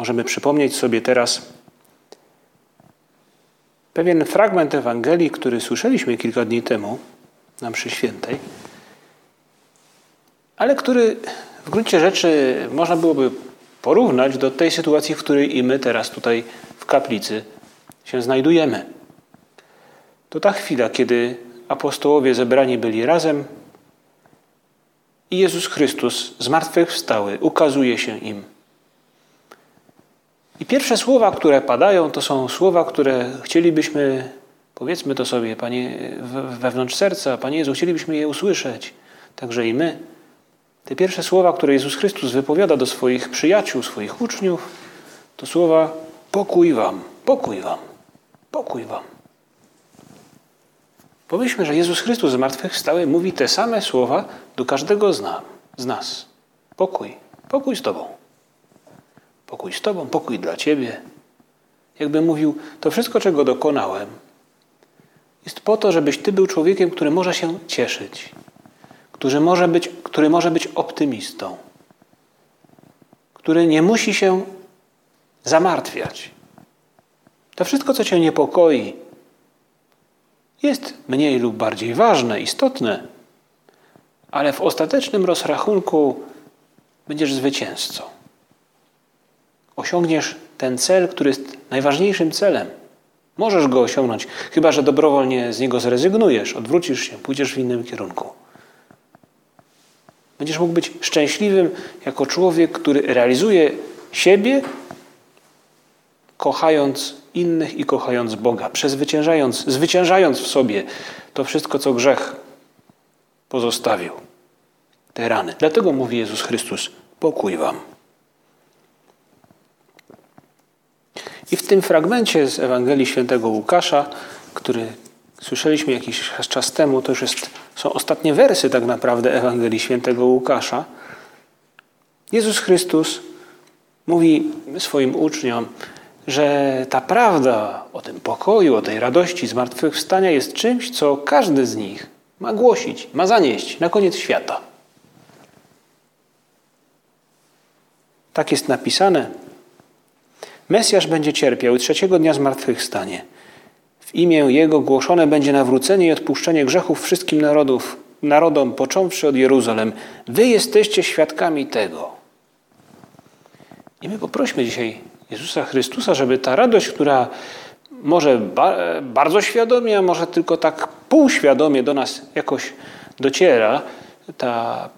możemy przypomnieć sobie teraz pewien fragment Ewangelii, który słyszeliśmy kilka dni temu na mszy świętej, ale który w gruncie rzeczy można byłoby porównać do tej sytuacji, w której i my teraz tutaj w kaplicy się znajdujemy. To ta chwila, kiedy apostołowie zebrani byli razem i Jezus Chrystus zmartwychwstały ukazuje się im. I pierwsze słowa, które padają, to są słowa, które chcielibyśmy, powiedzmy to sobie, Panie, wewnątrz serca, Panie Jezu, chcielibyśmy je usłyszeć, także i my. Te pierwsze słowa, które Jezus Chrystus wypowiada do swoich przyjaciół, swoich uczniów, to słowa pokój wam, pokój wam, pokój wam. Pomyślmy, że Jezus Chrystus zmartwychwstały mówi te same słowa do każdego z, nam, z nas. Pokój, pokój z Tobą. Pokój z Tobą, pokój dla Ciebie. Jakby mówił, to wszystko, czego dokonałem, jest po to, żebyś Ty był człowiekiem, który może się cieszyć, który może być, który może być optymistą, który nie musi się zamartwiać. To wszystko, co Cię niepokoi, jest mniej lub bardziej ważne, istotne, ale w ostatecznym rozrachunku będziesz zwycięzcą. Osiągniesz ten cel, który jest najważniejszym celem. Możesz go osiągnąć, chyba że dobrowolnie z niego zrezygnujesz, odwrócisz się, pójdziesz w innym kierunku. Będziesz mógł być szczęśliwym jako człowiek, który realizuje siebie, kochając innych i kochając Boga, przezwyciężając, zwyciężając w sobie to wszystko, co grzech pozostawił. Te rany. Dlatego mówi Jezus Chrystus: pokój wam. I w tym fragmencie z Ewangelii Świętego Łukasza, który słyszeliśmy jakiś czas temu, to już jest, są ostatnie wersy tak naprawdę Ewangelii Świętego Łukasza. Jezus Chrystus mówi swoim uczniom, że ta prawda o tym pokoju, o tej radości zmartwychwstania jest czymś, co każdy z nich ma głosić, ma zanieść na koniec świata. Tak jest napisane. Mesjasz będzie cierpiał i trzeciego dnia zmartwychwstanie. W imię Jego głoszone będzie nawrócenie i odpuszczenie grzechów wszystkim narodów, narodom, począwszy od Jeruzalem. Wy jesteście świadkami tego. I my poprośmy dzisiaj Jezusa Chrystusa, żeby ta radość, która może ba bardzo świadomie, a może tylko tak półświadomie do nas jakoś dociera, ta,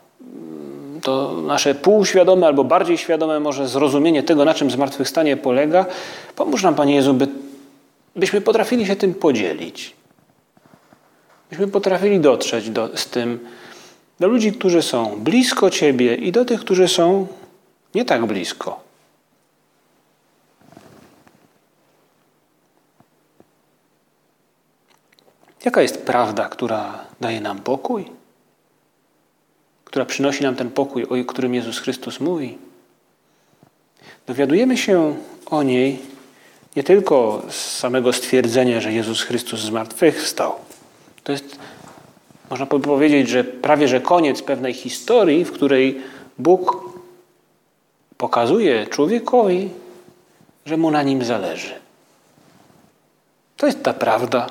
to nasze półświadome albo bardziej świadome może zrozumienie tego, na czym zmartwychwstanie polega, pomóż nam, Panie Jezu, by, byśmy potrafili się tym podzielić. Byśmy potrafili dotrzeć do, z tym do ludzi, którzy są blisko Ciebie i do tych, którzy są nie tak blisko. Jaka jest prawda, która daje nam pokój? Która przynosi nam ten pokój, o którym Jezus Chrystus mówi? Dowiadujemy się o niej nie tylko z samego stwierdzenia, że Jezus Chrystus zmartwychwstał. To jest, można powiedzieć, że prawie że koniec pewnej historii, w której Bóg pokazuje człowiekowi, że mu na nim zależy. To jest ta prawda,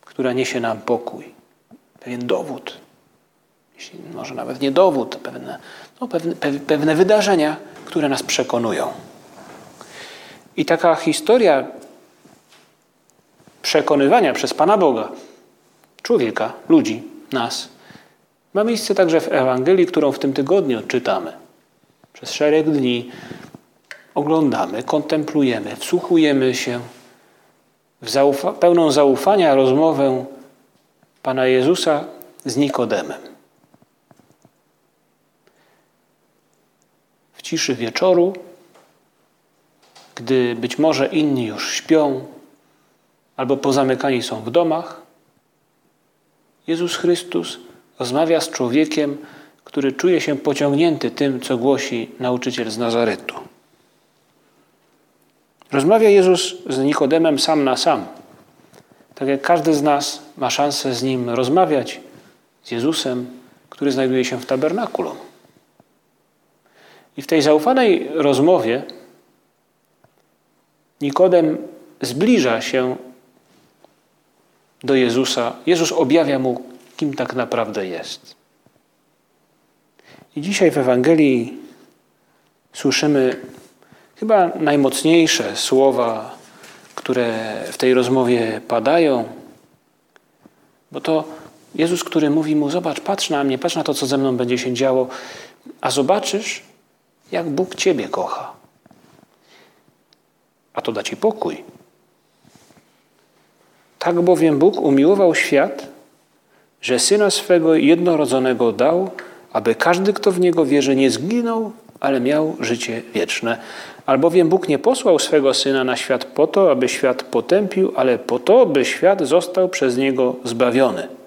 która niesie nam pokój. Pewien dowód. Może nawet nie dowód, pewne, no pewne, pewne wydarzenia, które nas przekonują. I taka historia przekonywania przez Pana Boga, człowieka, ludzi, nas, ma miejsce także w Ewangelii, którą w tym tygodniu czytamy. Przez szereg dni oglądamy, kontemplujemy, wsłuchujemy się w zaufa pełną zaufania rozmowę Pana Jezusa z Nikodemem. Ciszy wieczoru gdy być może inni już śpią albo pozamykani są w domach, Jezus Chrystus rozmawia z człowiekiem, który czuje się pociągnięty tym, co głosi nauczyciel z Nazaretu. Rozmawia Jezus z Nikodemem sam na sam. Tak jak każdy z nas ma szansę z nim rozmawiać, z Jezusem, który znajduje się w tabernakulum. I w tej zaufanej rozmowie Nikodem zbliża się do Jezusa. Jezus objawia mu, kim tak naprawdę jest. I dzisiaj w Ewangelii słyszymy chyba najmocniejsze słowa, które w tej rozmowie padają, bo to Jezus, który mówi mu: Zobacz, patrz na mnie, patrz na to, co ze mną będzie się działo, a zobaczysz, jak Bóg Ciebie kocha. A to da Ci pokój. Tak bowiem Bóg umiłował świat, że syna swego jednorodzonego dał, aby każdy, kto w niego wierzy, nie zginął, ale miał życie wieczne. Albowiem Bóg nie posłał swego syna na świat po to, aby świat potępił, ale po to, by świat został przez niego zbawiony.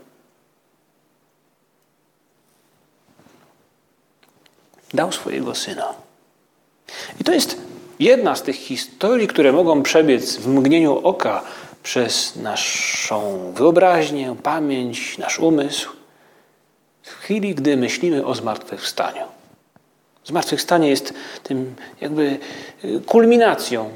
Dał swojego syna. I to jest jedna z tych historii, które mogą przebiec w mgnieniu oka przez naszą wyobraźnię, pamięć, nasz umysł, w chwili, gdy myślimy o zmartwychwstaniu. Zmartwychwstanie jest tym jakby y, kulminacją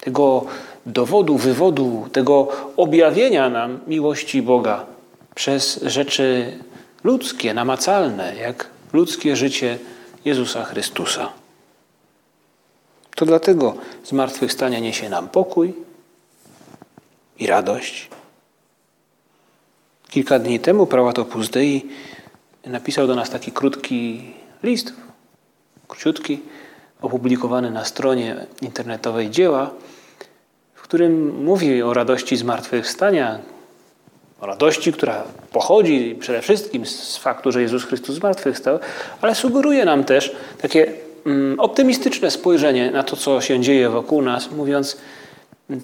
tego dowodu, wywodu, tego objawienia nam miłości Boga przez rzeczy ludzkie, namacalne, jak ludzkie życie Jezusa Chrystusa. To dlatego zmartwychwstanie niesie nam pokój i radość. Kilka dni temu prałat Opus Dei napisał do nas taki krótki list, króciutki, opublikowany na stronie internetowej dzieła, w którym mówi o radości zmartwychwstania, radości, która pochodzi przede wszystkim z faktu, że Jezus Chrystus zmartwychwstał, ale sugeruje nam też takie mm, optymistyczne spojrzenie na to, co się dzieje wokół nas, mówiąc,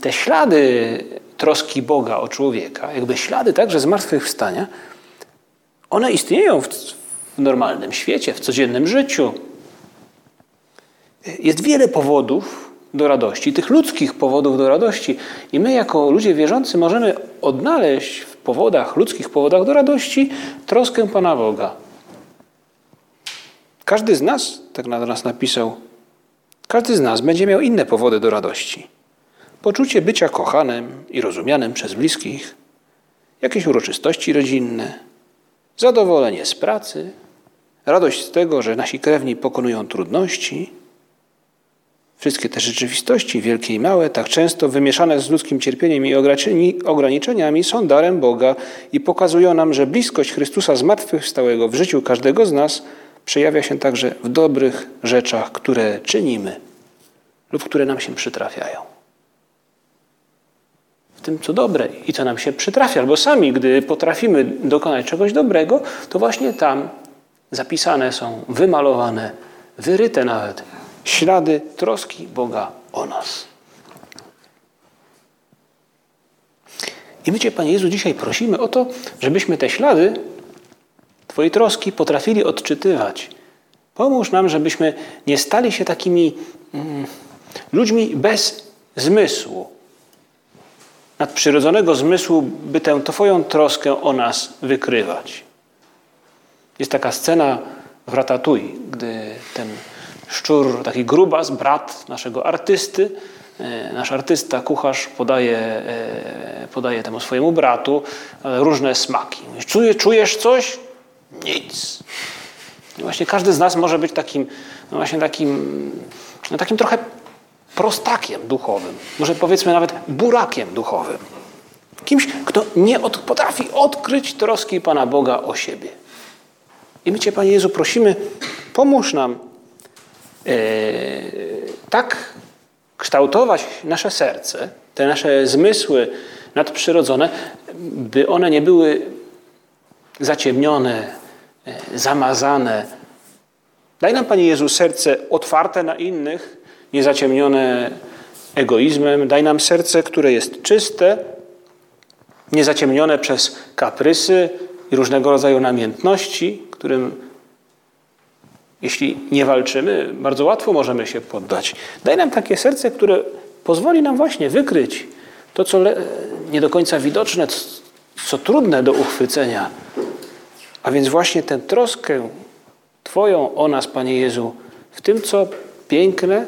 te ślady troski Boga o człowieka, jakby ślady także zmartwychwstania, one istnieją w, w normalnym świecie, w codziennym życiu. Jest wiele powodów do radości, tych ludzkich powodów do radości. I my, jako ludzie wierzący, możemy odnaleźć w powodach, ludzkich powodach do radości troskę Pana Boga. Każdy z nas, tak na nas napisał, każdy z nas będzie miał inne powody do radości. Poczucie bycia kochanym i rozumianym przez bliskich, jakieś uroczystości rodzinne, zadowolenie z pracy, radość z tego, że nasi krewni pokonują trudności. Wszystkie te rzeczywistości, wielkie i małe, tak często wymieszane z ludzkim cierpieniem i ograniczeniami, są darem Boga i pokazują nam, że bliskość Chrystusa zmartwychwstałego w życiu każdego z nas przejawia się także w dobrych rzeczach, które czynimy lub które nam się przytrafiają w tym, co dobre i co nam się przytrafia. Albo sami, gdy potrafimy dokonać czegoś dobrego, to właśnie tam zapisane są, wymalowane, wyryte nawet ślady troski Boga o nas. I my Cię, Panie Jezu, dzisiaj prosimy o to, żebyśmy te ślady Twojej troski potrafili odczytywać. Pomóż nam, żebyśmy nie stali się takimi mm, ludźmi bez zmysłu, nadprzyrodzonego zmysłu, by tę Twoją troskę o nas wykrywać. Jest taka scena w Ratatouille, gdy ten szczur, taki grubas, brat naszego artysty, e, nasz artysta, kucharz podaje, e, podaje temu swojemu bratu różne smaki. Czujesz, czujesz coś? Nic. I właśnie każdy z nas może być takim, no właśnie takim, no takim trochę prostakiem duchowym, może powiedzmy nawet burakiem duchowym. Kimś, kto nie od, potrafi odkryć troski Pana Boga o siebie. I my Cię, Panie Jezu, prosimy, pomóż nam tak kształtować nasze serce, te nasze zmysły nadprzyrodzone, by one nie były zaciemnione, e, zamazane Daj nam, Panie Jezu, serce otwarte na innych, niezaciemnione egoizmem. Daj nam serce, które jest czyste, niezaciemnione przez kaprysy i różnego rodzaju namiętności, którym jeśli nie walczymy, bardzo łatwo możemy się poddać. Daj nam takie serce, które pozwoli nam właśnie wykryć to, co nie do końca widoczne, co trudne do uchwycenia. A więc właśnie tę troskę Twoją o nas, Panie Jezu, w tym, co piękne,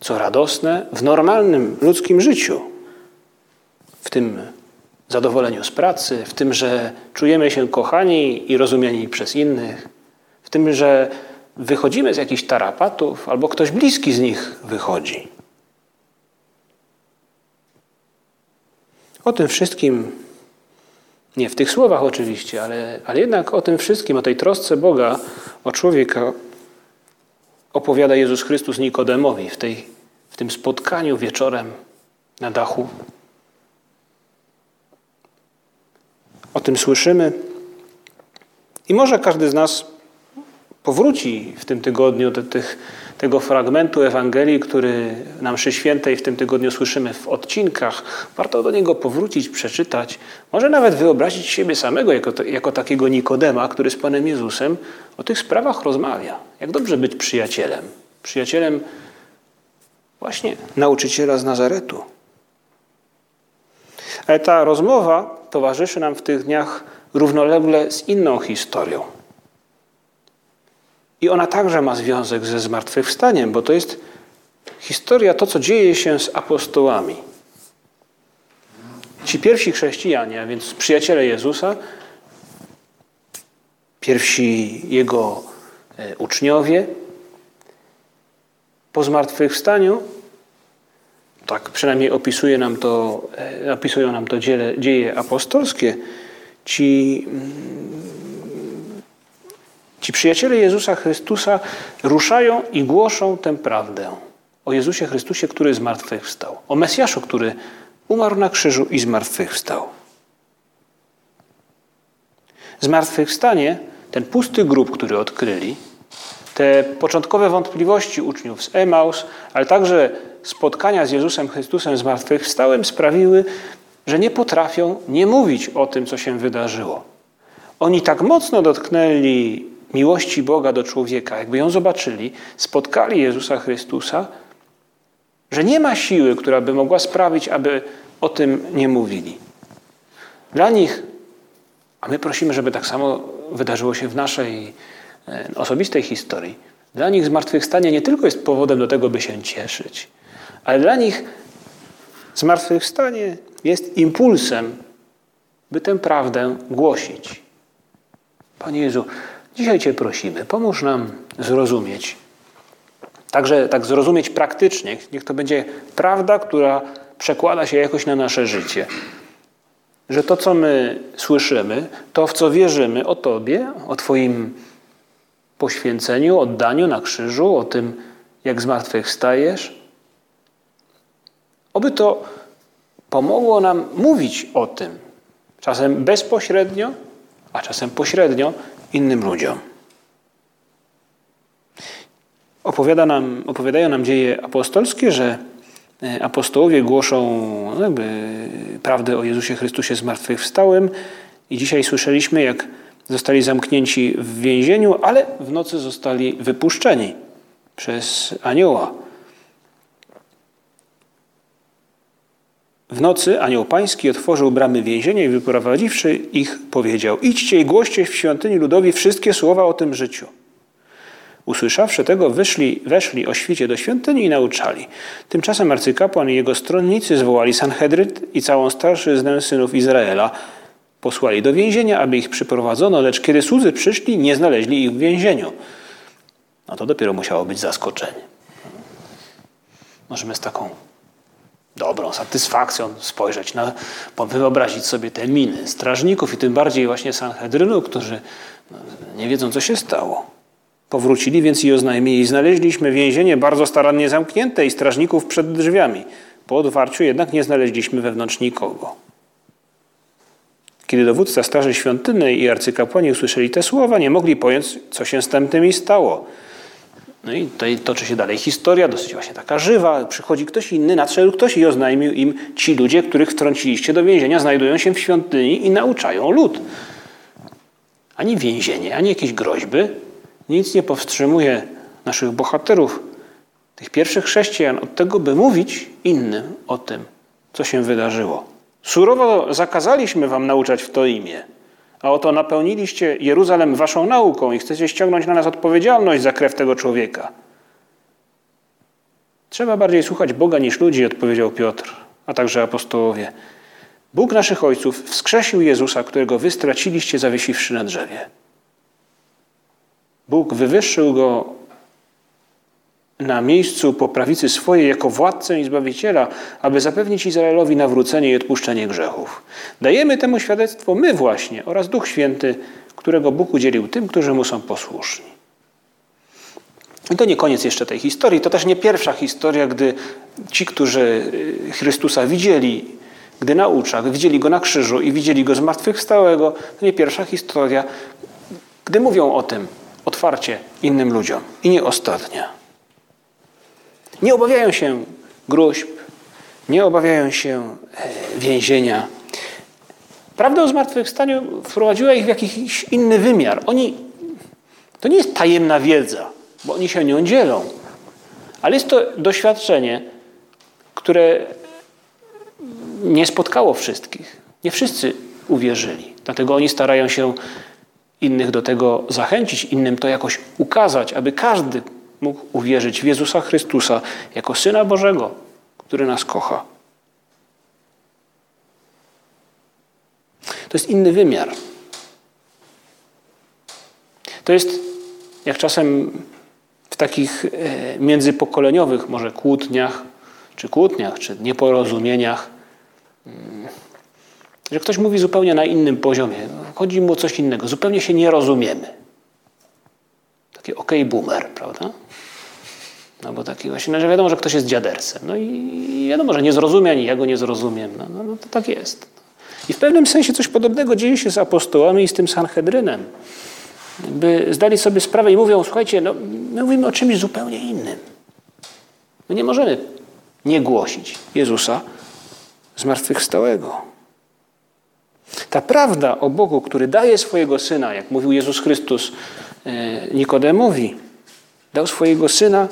co radosne, w normalnym ludzkim życiu, w tym zadowoleniu z pracy, w tym, że czujemy się kochani i rozumieni przez innych, w tym, że wychodzimy z jakichś tarapatów, albo ktoś bliski z nich wychodzi. O tym wszystkim, nie w tych słowach oczywiście, ale, ale jednak o tym wszystkim, o tej trosce Boga, o człowieka, opowiada Jezus Chrystus Nikodemowi w, tej, w tym spotkaniu wieczorem na dachu. O tym słyszymy. I może każdy z nas powróci w tym tygodniu do tych, tego fragmentu Ewangelii, który na mszy świętej w tym tygodniu słyszymy w odcinkach. Warto do niego powrócić, przeczytać, może nawet wyobrazić siebie samego jako, jako takiego Nikodema, który z Panem Jezusem o tych sprawach rozmawia. Jak dobrze być przyjacielem. Przyjacielem właśnie nauczyciela z Nazaretu. Ale ta rozmowa towarzyszy nam w tych dniach równolegle z inną historią. I ona także ma związek ze zmartwychwstaniem, bo to jest historia, to co dzieje się z apostołami. Ci pierwsi chrześcijanie, a więc przyjaciele Jezusa, pierwsi Jego e, uczniowie, po zmartwychwstaniu, tak przynajmniej opisuje nam to, e, opisują nam to dzieje, dzieje apostolskie, ci mm, Ci przyjaciele Jezusa Chrystusa ruszają i głoszą tę prawdę o Jezusie Chrystusie, który zmartwychwstał, o Mesjaszu, który umarł na krzyżu i zmartwychwstał. Zmartwychwstanie, ten pusty grób, który odkryli, te początkowe wątpliwości uczniów z Emaus, ale także spotkania z Jezusem Chrystusem zmartwychwstałym sprawiły, że nie potrafią nie mówić o tym, co się wydarzyło. Oni tak mocno dotknęli miłości Boga do człowieka, jakby ją zobaczyli, spotkali Jezusa Chrystusa, że nie ma siły, która by mogła sprawić, aby o tym nie mówili. Dla nich, a my prosimy, żeby tak samo wydarzyło się w naszej e, osobistej historii, dla nich zmartwychwstanie nie tylko jest powodem do tego, by się cieszyć, ale dla nich zmartwychwstanie jest impulsem, by tę prawdę głosić. Panie Jezu, Dzisiaj Cię prosimy, pomóż nam zrozumieć. Także tak zrozumieć praktycznie. Niech to będzie prawda, która przekłada się jakoś na nasze życie. Że to, co my słyszymy, to, w co wierzymy o Tobie, o Twoim poświęceniu, oddaniu na krzyżu, o tym, jak zmartwychwstajesz, oby to pomogło nam mówić o tym. Czasem bezpośrednio, a czasem pośrednio, innym ludziom. Opowiada nam, opowiadają nam dzieje apostolskie, że e, apostołowie głoszą no jakby, prawdę o Jezusie Chrystusie zmartwychwstałym i dzisiaj słyszeliśmy, jak zostali zamknięci w więzieniu, ale w nocy zostali wypuszczeni przez anioła. W nocy anioł pański otworzył bramy więzienia i wyprowadziwszy ich powiedział idźcie i głoście w świątyni ludowi wszystkie słowa o tym życiu. Usłyszawszy tego, wyszli, weszli o świcie do świątyni i nauczali. Tymczasem arcykapłan i jego stronnicy zwołali Sanhedryt i całą starszyznę synów Izraela. Posłali do więzienia, aby ich przyprowadzono, lecz kiedy słudzy przyszli, nie znaleźli ich w więzieniu. No to dopiero musiało być zaskoczenie. Możemy z taką dobrą satysfakcją spojrzeć na, wyobrazić sobie te miny strażników i tym bardziej właśnie Sanhedrynu, którzy no, nie wiedzą, co się stało. Powrócili więc i oznajmili, znaleźliśmy więzienie bardzo starannie zamknięte i strażników przed drzwiami. Po otwarciu jednak nie znaleźliśmy wewnątrz nikogo. Kiedy dowódca Straży Świątynnej i arcykapłani usłyszeli te słowa, nie mogli pojąć, co się z tamtymi stało. No i tutaj toczy się dalej historia, dosyć właśnie taka żywa. Przychodzi ktoś inny, nadszedł ktoś i oznajmił im, ci ludzie, których wtrąciliście do więzienia, znajdują się w świątyni i nauczają lud. Ani więzienie, ani jakieś groźby, nic nie powstrzymuje naszych bohaterów, tych pierwszych chrześcijan, od tego, by mówić innym o tym, co się wydarzyło. Surowo zakazaliśmy wam nauczać w to imię, a oto napełniliście Jeruzalem waszą nauką i chcecie ściągnąć na nas odpowiedzialność za krew tego człowieka. Trzeba bardziej słuchać Boga niż ludzi, odpowiedział Piotr, a także apostołowie. Bóg naszych ojców wskrzesił Jezusa, którego wy straciliście zawiesiwszy na drzewie. Bóg wywyższył go na miejscu po prawicy swojej jako władcę i zbawiciela, aby zapewnić Izraelowi nawrócenie i odpuszczenie grzechów. Dajemy temu świadectwo my właśnie oraz Duch Święty, którego Bóg udzielił tym, którzy mu są posłuszni. I to nie koniec jeszcze tej historii. To też nie pierwsza historia, gdy ci, którzy y, Chrystusa widzieli, gdy naucza, widzieli go na krzyżu i widzieli go zmartwychwstałego, to nie pierwsza historia, gdy mówią o tym otwarcie innym ludziom. I nie ostatnia. Nie obawiają się gruźb, nie obawiają się e, więzienia. Prawda o zmartwychwstaniu wprowadziła ich w jakiś inny wymiar. Oni, to nie jest tajemna wiedza, bo oni się nią dzielą, ale jest to doświadczenie, które nie spotkało wszystkich. Nie wszyscy uwierzyli. Dlatego oni starają się innych do tego zachęcić, innym to jakoś ukazać, aby każdy mógł uwierzyć w Jezusa Chrystusa jako Syna Bożego, który nas kocha. To jest inny wymiar. To jest, jak czasem w takich e, międzypokoleniowych może kłótniach, czy kłótniach, czy nieporozumieniach, mm, że ktoś mówi zupełnie na innym poziomie. Chodzi mu o coś innego. Zupełnie się nie rozumiemy. Taki okej okay boomer, prawda? No bo taki właśnie, no, że wiadomo, że ktoś jest dziadersem. No i wiadomo, że nie zrozumie, ani ja go nie zrozumiem. No, no, no to tak jest. I w pewnym sensie coś podobnego dzieje się z apostołami i z tym Sanhedrynem. By zdali sobie sprawę i mówią, słuchajcie, no, my mówimy o czymś zupełnie innym. My nie możemy nie głosić Jezusa zmartwychwstałego. Ta prawda o Bogu, który daje swojego Syna, jak mówił Jezus Chrystus e, Nikodemowi, dał swojego Syna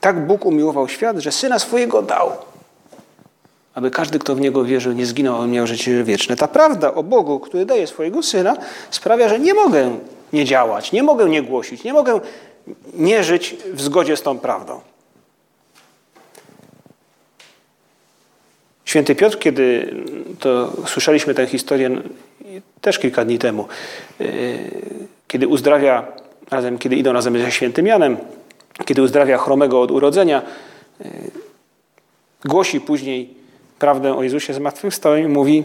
tak Bóg umiłował świat, że syna swojego dał, aby każdy, kto w niego wierzył, nie zginął, a miał życie wieczne. Ta prawda o Bogu, który daje swojego syna, sprawia, że nie mogę nie działać, nie mogę nie głosić, nie mogę nie żyć w zgodzie z tą prawdą. Święty Piotr, kiedy to słyszeliśmy tę historię też kilka dni temu, y, kiedy uzdrawia razem, kiedy idą razem ze świętym Janem, kiedy uzdrawia chromego od urodzenia, e, głosi później prawdę o Jezusie zmartwychwstałym i mówi,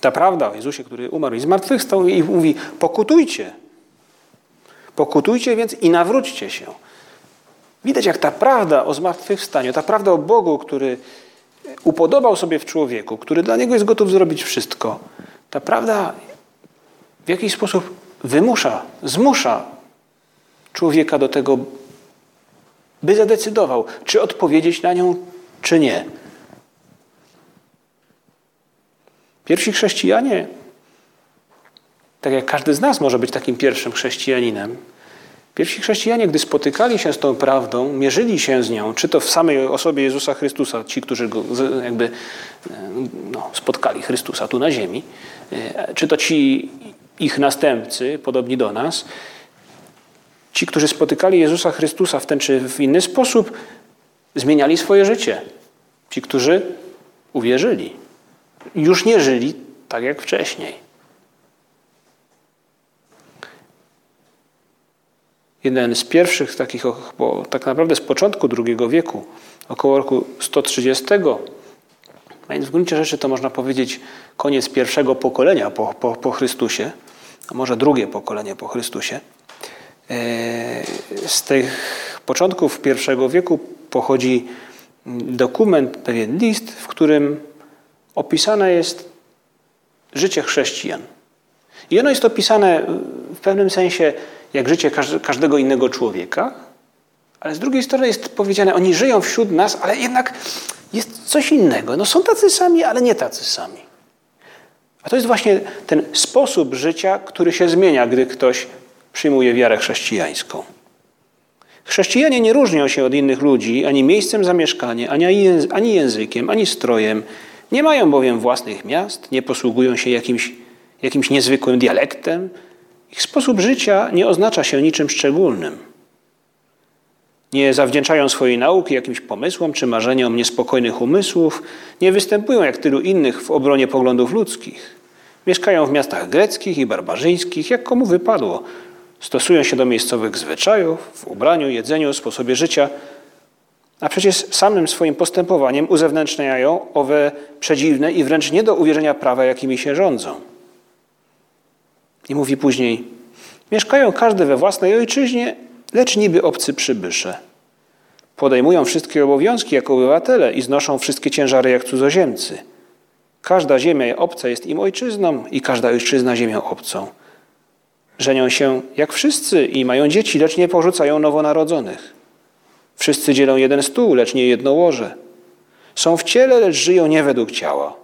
ta prawda o Jezusie, który umarł i zmartwychwstał i mówi, pokutujcie. Pokutujcie więc i nawróćcie się. Widać, jak ta prawda o zmartwychwstaniu, ta prawda o Bogu, który upodobał sobie w człowieku, który dla niego jest gotów zrobić wszystko, ta prawda w jakiś sposób wymusza, zmusza człowieka do tego, by zadecydował, czy odpowiedzieć na nią, czy nie. Pierwsi chrześcijanie, tak jak każdy z nas może być takim pierwszym chrześcijaninem, pierwsi chrześcijanie, gdy spotykali się z tą prawdą, mierzyli się z nią, czy to w samej osobie Jezusa Chrystusa, ci, którzy go jakby no, spotkali Chrystusa tu na ziemi, e, czy to ci ich następcy, podobni do nas, Ci, którzy spotykali Jezusa Chrystusa w ten czy w inny sposób, zmieniali swoje życie. Ci, którzy uwierzyli, już nie żyli tak jak wcześniej. Jeden z pierwszych takich, bo tak naprawdę z początku II wieku, około roku 130, a więc w gruncie rzeczy to można powiedzieć koniec pierwszego pokolenia po, po, po Chrystusie, a może drugie pokolenie po Chrystusie, z tych początków I wieku pochodzi dokument, pewien list, w którym opisane jest życie chrześcijan. I ono jest opisane w pewnym sensie jak życie każdego innego człowieka, ale z drugiej strony jest powiedziane, oni żyją wśród nas, ale jednak jest coś innego. No są tacy sami, ale nie tacy sami. A to jest właśnie ten sposób życia, który się zmienia, gdy ktoś przyjmuje wiarę chrześcijańską. Chrześcijanie nie różnią się od innych ludzi ani miejscem zamieszkania, ani językiem, ani strojem. Nie mają bowiem własnych miast, nie posługują się jakimś, jakimś niezwykłym dialektem. Ich sposób życia nie oznacza się niczym szczególnym. Nie zawdzięczają swojej nauki jakimś pomysłom czy marzeniom niespokojnych umysłów, nie występują jak tylu innych w obronie poglądów ludzkich. Mieszkają w miastach greckich i barbarzyńskich, jak komu wypadło. Stosują się do miejscowych zwyczajów, w ubraniu, jedzeniu, sposobie życia, a przecież samym swoim postępowaniem uzewnętrzniają owe przedziwne i wręcz nie do uwierzenia prawa, jakimi się rządzą. I mówi później: Mieszkają każdy we własnej ojczyźnie, lecz niby obcy przybysze. Podejmują wszystkie obowiązki jako obywatele i znoszą wszystkie ciężary jak cudzoziemcy. Każda ziemia obca jest im ojczyzną i każda ojczyzna ziemią obcą. Żenią się jak wszyscy i mają dzieci, lecz nie porzucają nowonarodzonych. Wszyscy dzielą jeden stół, lecz nie jedno łoże. Są w ciele, lecz żyją nie według ciała.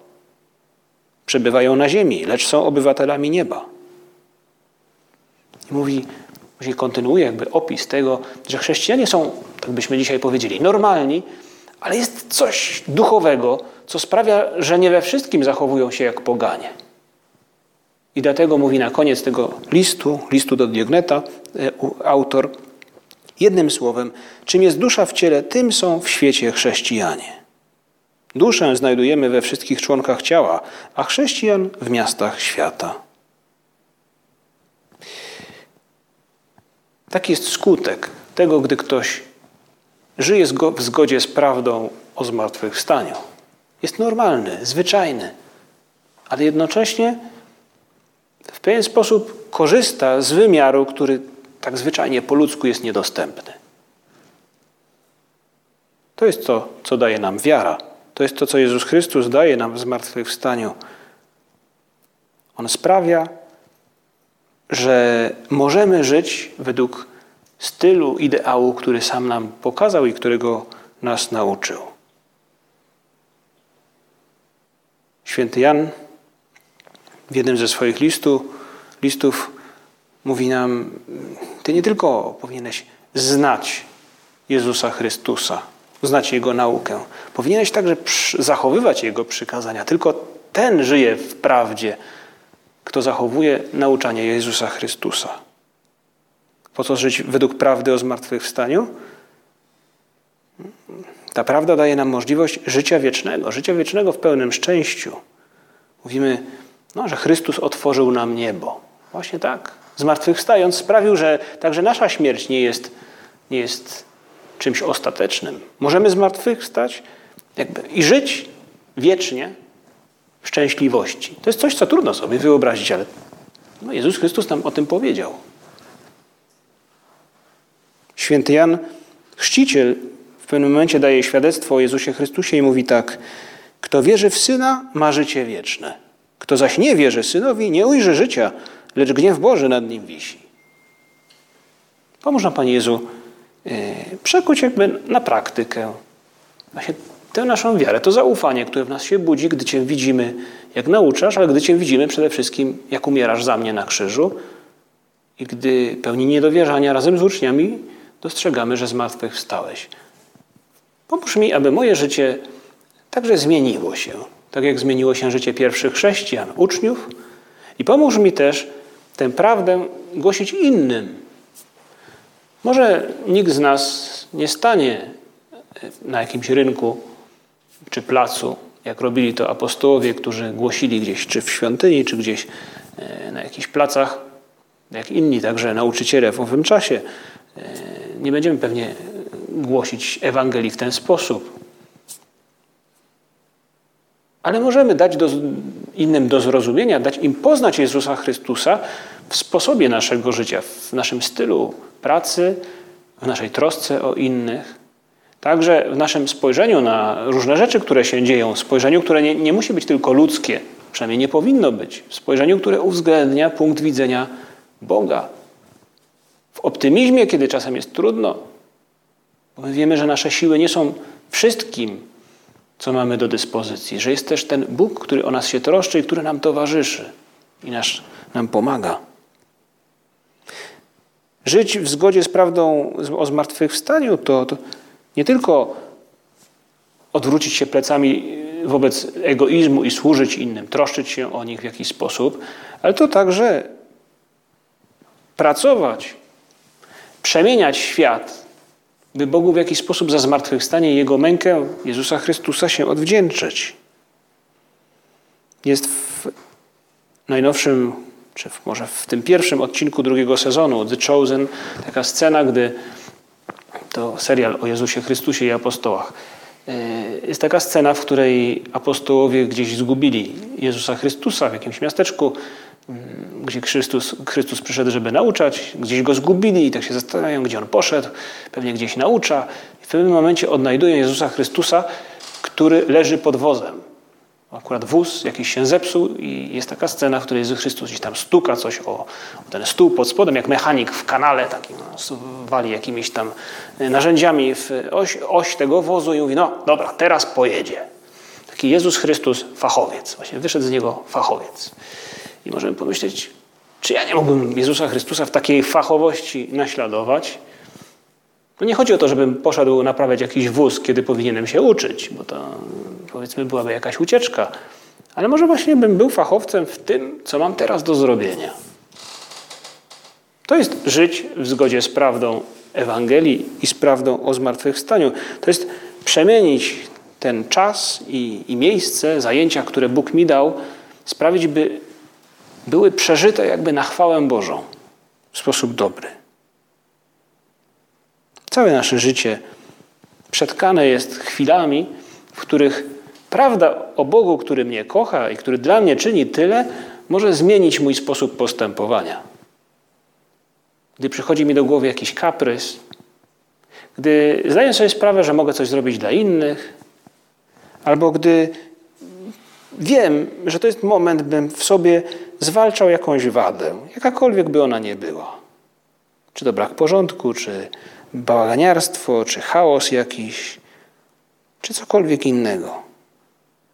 Przebywają na ziemi, lecz są obywatelami nieba. I mówi, Później kontynuuje jakby opis tego, że chrześcijanie są, tak byśmy dzisiaj powiedzieli, normalni, ale jest coś duchowego, co sprawia, że nie we wszystkim zachowują się jak poganie. I dlatego mówi na koniec tego listu, listu do Diogneta, e, autor, jednym słowem, czym jest dusza w ciele, tym są w świecie chrześcijanie. Duszę znajdujemy we wszystkich członkach ciała, a chrześcijan w miastach świata. Taki jest skutek tego, gdy ktoś żyje w zgodzie z prawdą o zmartwychwstaniu. Jest normalny, zwyczajny, ale jednocześnie w pewien sposób korzysta z wymiaru, który tak zwyczajnie po ludzku jest niedostępny. To jest to, co daje nam wiara. To jest to, co Jezus Chrystus daje nam w zmartwychwstaniu. On sprawia, że możemy żyć według stylu, ideału, który sam nam pokazał i którego nas nauczył. Święty Jan w jednym ze swoich listu, listów mówi nam: Ty nie tylko powinieneś znać Jezusa Chrystusa, znać Jego naukę, powinieneś także zachowywać Jego przykazania. Tylko ten żyje w prawdzie, kto zachowuje nauczanie Jezusa Chrystusa. Po co żyć według prawdy o zmartwychwstaniu? Ta prawda daje nam możliwość życia wiecznego, życia wiecznego w pełnym szczęściu. Mówimy, no, że Chrystus otworzył nam niebo. Właśnie tak. Zmartwychwstając sprawił, że także nasza śmierć nie jest, nie jest czymś ostatecznym. Możemy zmartwychwstać jakby, i żyć wiecznie szczęśliwości. To jest coś, co trudno sobie wyobrazić, ale no Jezus Chrystus nam o tym powiedział. Święty Jan, chrzciciel, w pewnym momencie daje świadectwo o Jezusie Chrystusie i mówi tak: Kto wierzy w syna, ma życie wieczne. Kto zaś nie wierzy synowi, nie ujrzy życia, lecz gniew Boży nad nim wisi. Pomóż nam, Panie Jezu, yy, przekuć jakby na praktykę. Właśnie tę naszą wiarę, to zaufanie, które w nas się budzi, gdy Cię widzimy, jak nauczasz, ale gdy Cię widzimy przede wszystkim, jak umierasz za mnie na krzyżu i gdy pełni niedowierzania razem z uczniami dostrzegamy, że zmartwychwstałeś. Pomóż mi, aby moje życie także zmieniło się, tak jak zmieniło się życie pierwszych chrześcijan, uczniów i pomóż mi też tę prawdę głosić innym. Może nikt z nas nie stanie na jakimś rynku czy placu, jak robili to apostołowie, którzy głosili gdzieś, czy w świątyni, czy gdzieś e, na jakichś placach, jak inni także nauczyciele w owym czasie. E, nie będziemy pewnie głosić Ewangelii w ten sposób. Ale możemy dać do, innym do zrozumienia, dać im poznać Jezusa Chrystusa w sposobie naszego życia, w naszym stylu pracy, w naszej trosce o innych. Także w naszym spojrzeniu na różne rzeczy, które się dzieją, spojrzeniu, które nie, nie musi być tylko ludzkie, przynajmniej nie powinno być, spojrzeniu, które uwzględnia punkt widzenia Boga. w optymizmie, kiedy czasem jest trudno, bo my wiemy, że nasze siły nie są wszystkim, co mamy do dyspozycji, że jest też ten Bóg, który o nas się troszczy i który nam towarzyszy i nasz, nam pomaga. Żyć w zgodzie z prawdą o zmartwychwstaniu to, to nie tylko odwrócić się plecami wobec egoizmu i służyć innym, troszczyć się o nich w jakiś sposób, ale to także pracować, przemieniać świat, by Bogu w jakiś sposób za zmartwychwstanie Jego mękę Jezusa Chrystusa się odwdzięczyć. Jest w najnowszym, czy może w tym pierwszym odcinku drugiego sezonu The Chosen taka scena, gdy to serial o Jezusie Chrystusie i apostołach. E, jest taka scena, w której apostołowie gdzieś zgubili Jezusa Chrystusa w jakimś miasteczku, gdzie Chrystus, Chrystus przyszedł, żeby nauczać, gdzieś go zgubili i tak się zastanawiają, gdzie on poszedł, pewnie gdzieś naucza. I w pewnym momencie odnajdują Jezusa Chrystusa, który leży pod wozem. Akurat wóz jakiś się zepsuł i jest taka scena, w której Jezus Chrystus gdzieś tam stuka coś o, o ten stół pod spodem, jak mechanik w kanale takim, no, wali jakimiś tam e, narzędziami w oś, oś tego wozu i mówi, no dobra, teraz pojedzie. Taki Jezus Chrystus fachowiec, właśnie wyszedł z niego fachowiec. I możemy pomyśleć, czy ja nie mógłbym Jezusa Chrystusa w takiej fachowości naśladować? No nie chodzi o to, żebym poszedł naprawiać jakiś wóz, kiedy powinienem się uczyć, bo to powiedzmy byłaby jakaś ucieczka. Ale może właśnie bym był fachowcem w tym, co mam teraz do zrobienia. To jest żyć w zgodzie z prawdą Ewangelii i z prawdą o zmartwychwstaniu. To jest przemienić ten czas i, i miejsce, zajęcia, które Bóg mi dał, sprawić, by były przeżyte jakby na chwałę Bożą w sposób dobry. Całe nasze życie przetkane jest chwilami, w których prawda o Bogu, który mnie kocha i który dla mnie czyni tyle, może zmienić mój sposób postępowania. Gdy przychodzi mi do głowy jakiś kaprys, gdy zdaję sobie sprawę, że mogę coś zrobić dla innych, albo gdy wiem, że to jest moment, bym w sobie zwalczał jakąś wadę, jakakolwiek by ona nie była. Czy to brak porządku, czy bałaganiarstwo, czy chaos jakiś, czy cokolwiek innego.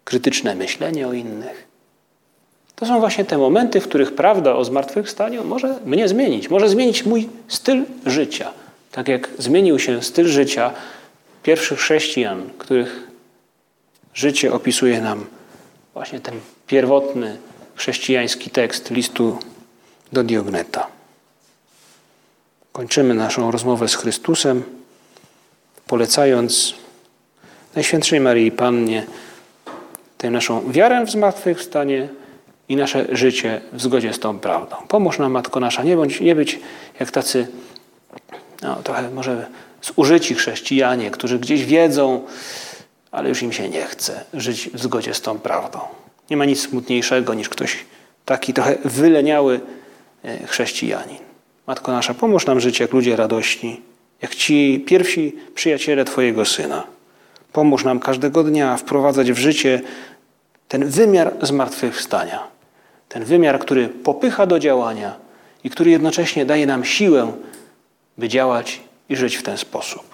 Krytyczne myślenie o innych. To są właśnie te momenty, w których prawda o zmartwychwstaniu może mnie zmienić, może zmienić mój styl życia. Tak jak zmienił się styl życia pierwszych chrześcijan, których życie opisuje nam właśnie ten pierwotny chrześcijański tekst listu do Diogneta. Kończymy naszą rozmowę z Chrystusem, polecając Najświętszej Maryi Pannie tę naszą wiarę w zmartwychwstanie i nasze życie w zgodzie z tą prawdą. Pomóż nam, Matko Nasza, nie, bądź, nie być jak tacy no, trochę może zużyci chrześcijanie, którzy gdzieś wiedzą, ale już im się nie chce żyć w zgodzie z tą prawdą. Nie ma nic smutniejszego niż ktoś taki trochę wyleniały e, chrześcijanin. Matko nasza, pomóż nam żyć jak ludzie radości, jak ci pierwsi przyjaciele Twojego Syna. Pomóż nam każdego dnia wprowadzać w życie ten wymiar zmartwychwstania. Ten wymiar, który popycha do działania i który jednocześnie daje nam siłę, by działać i żyć w ten sposób.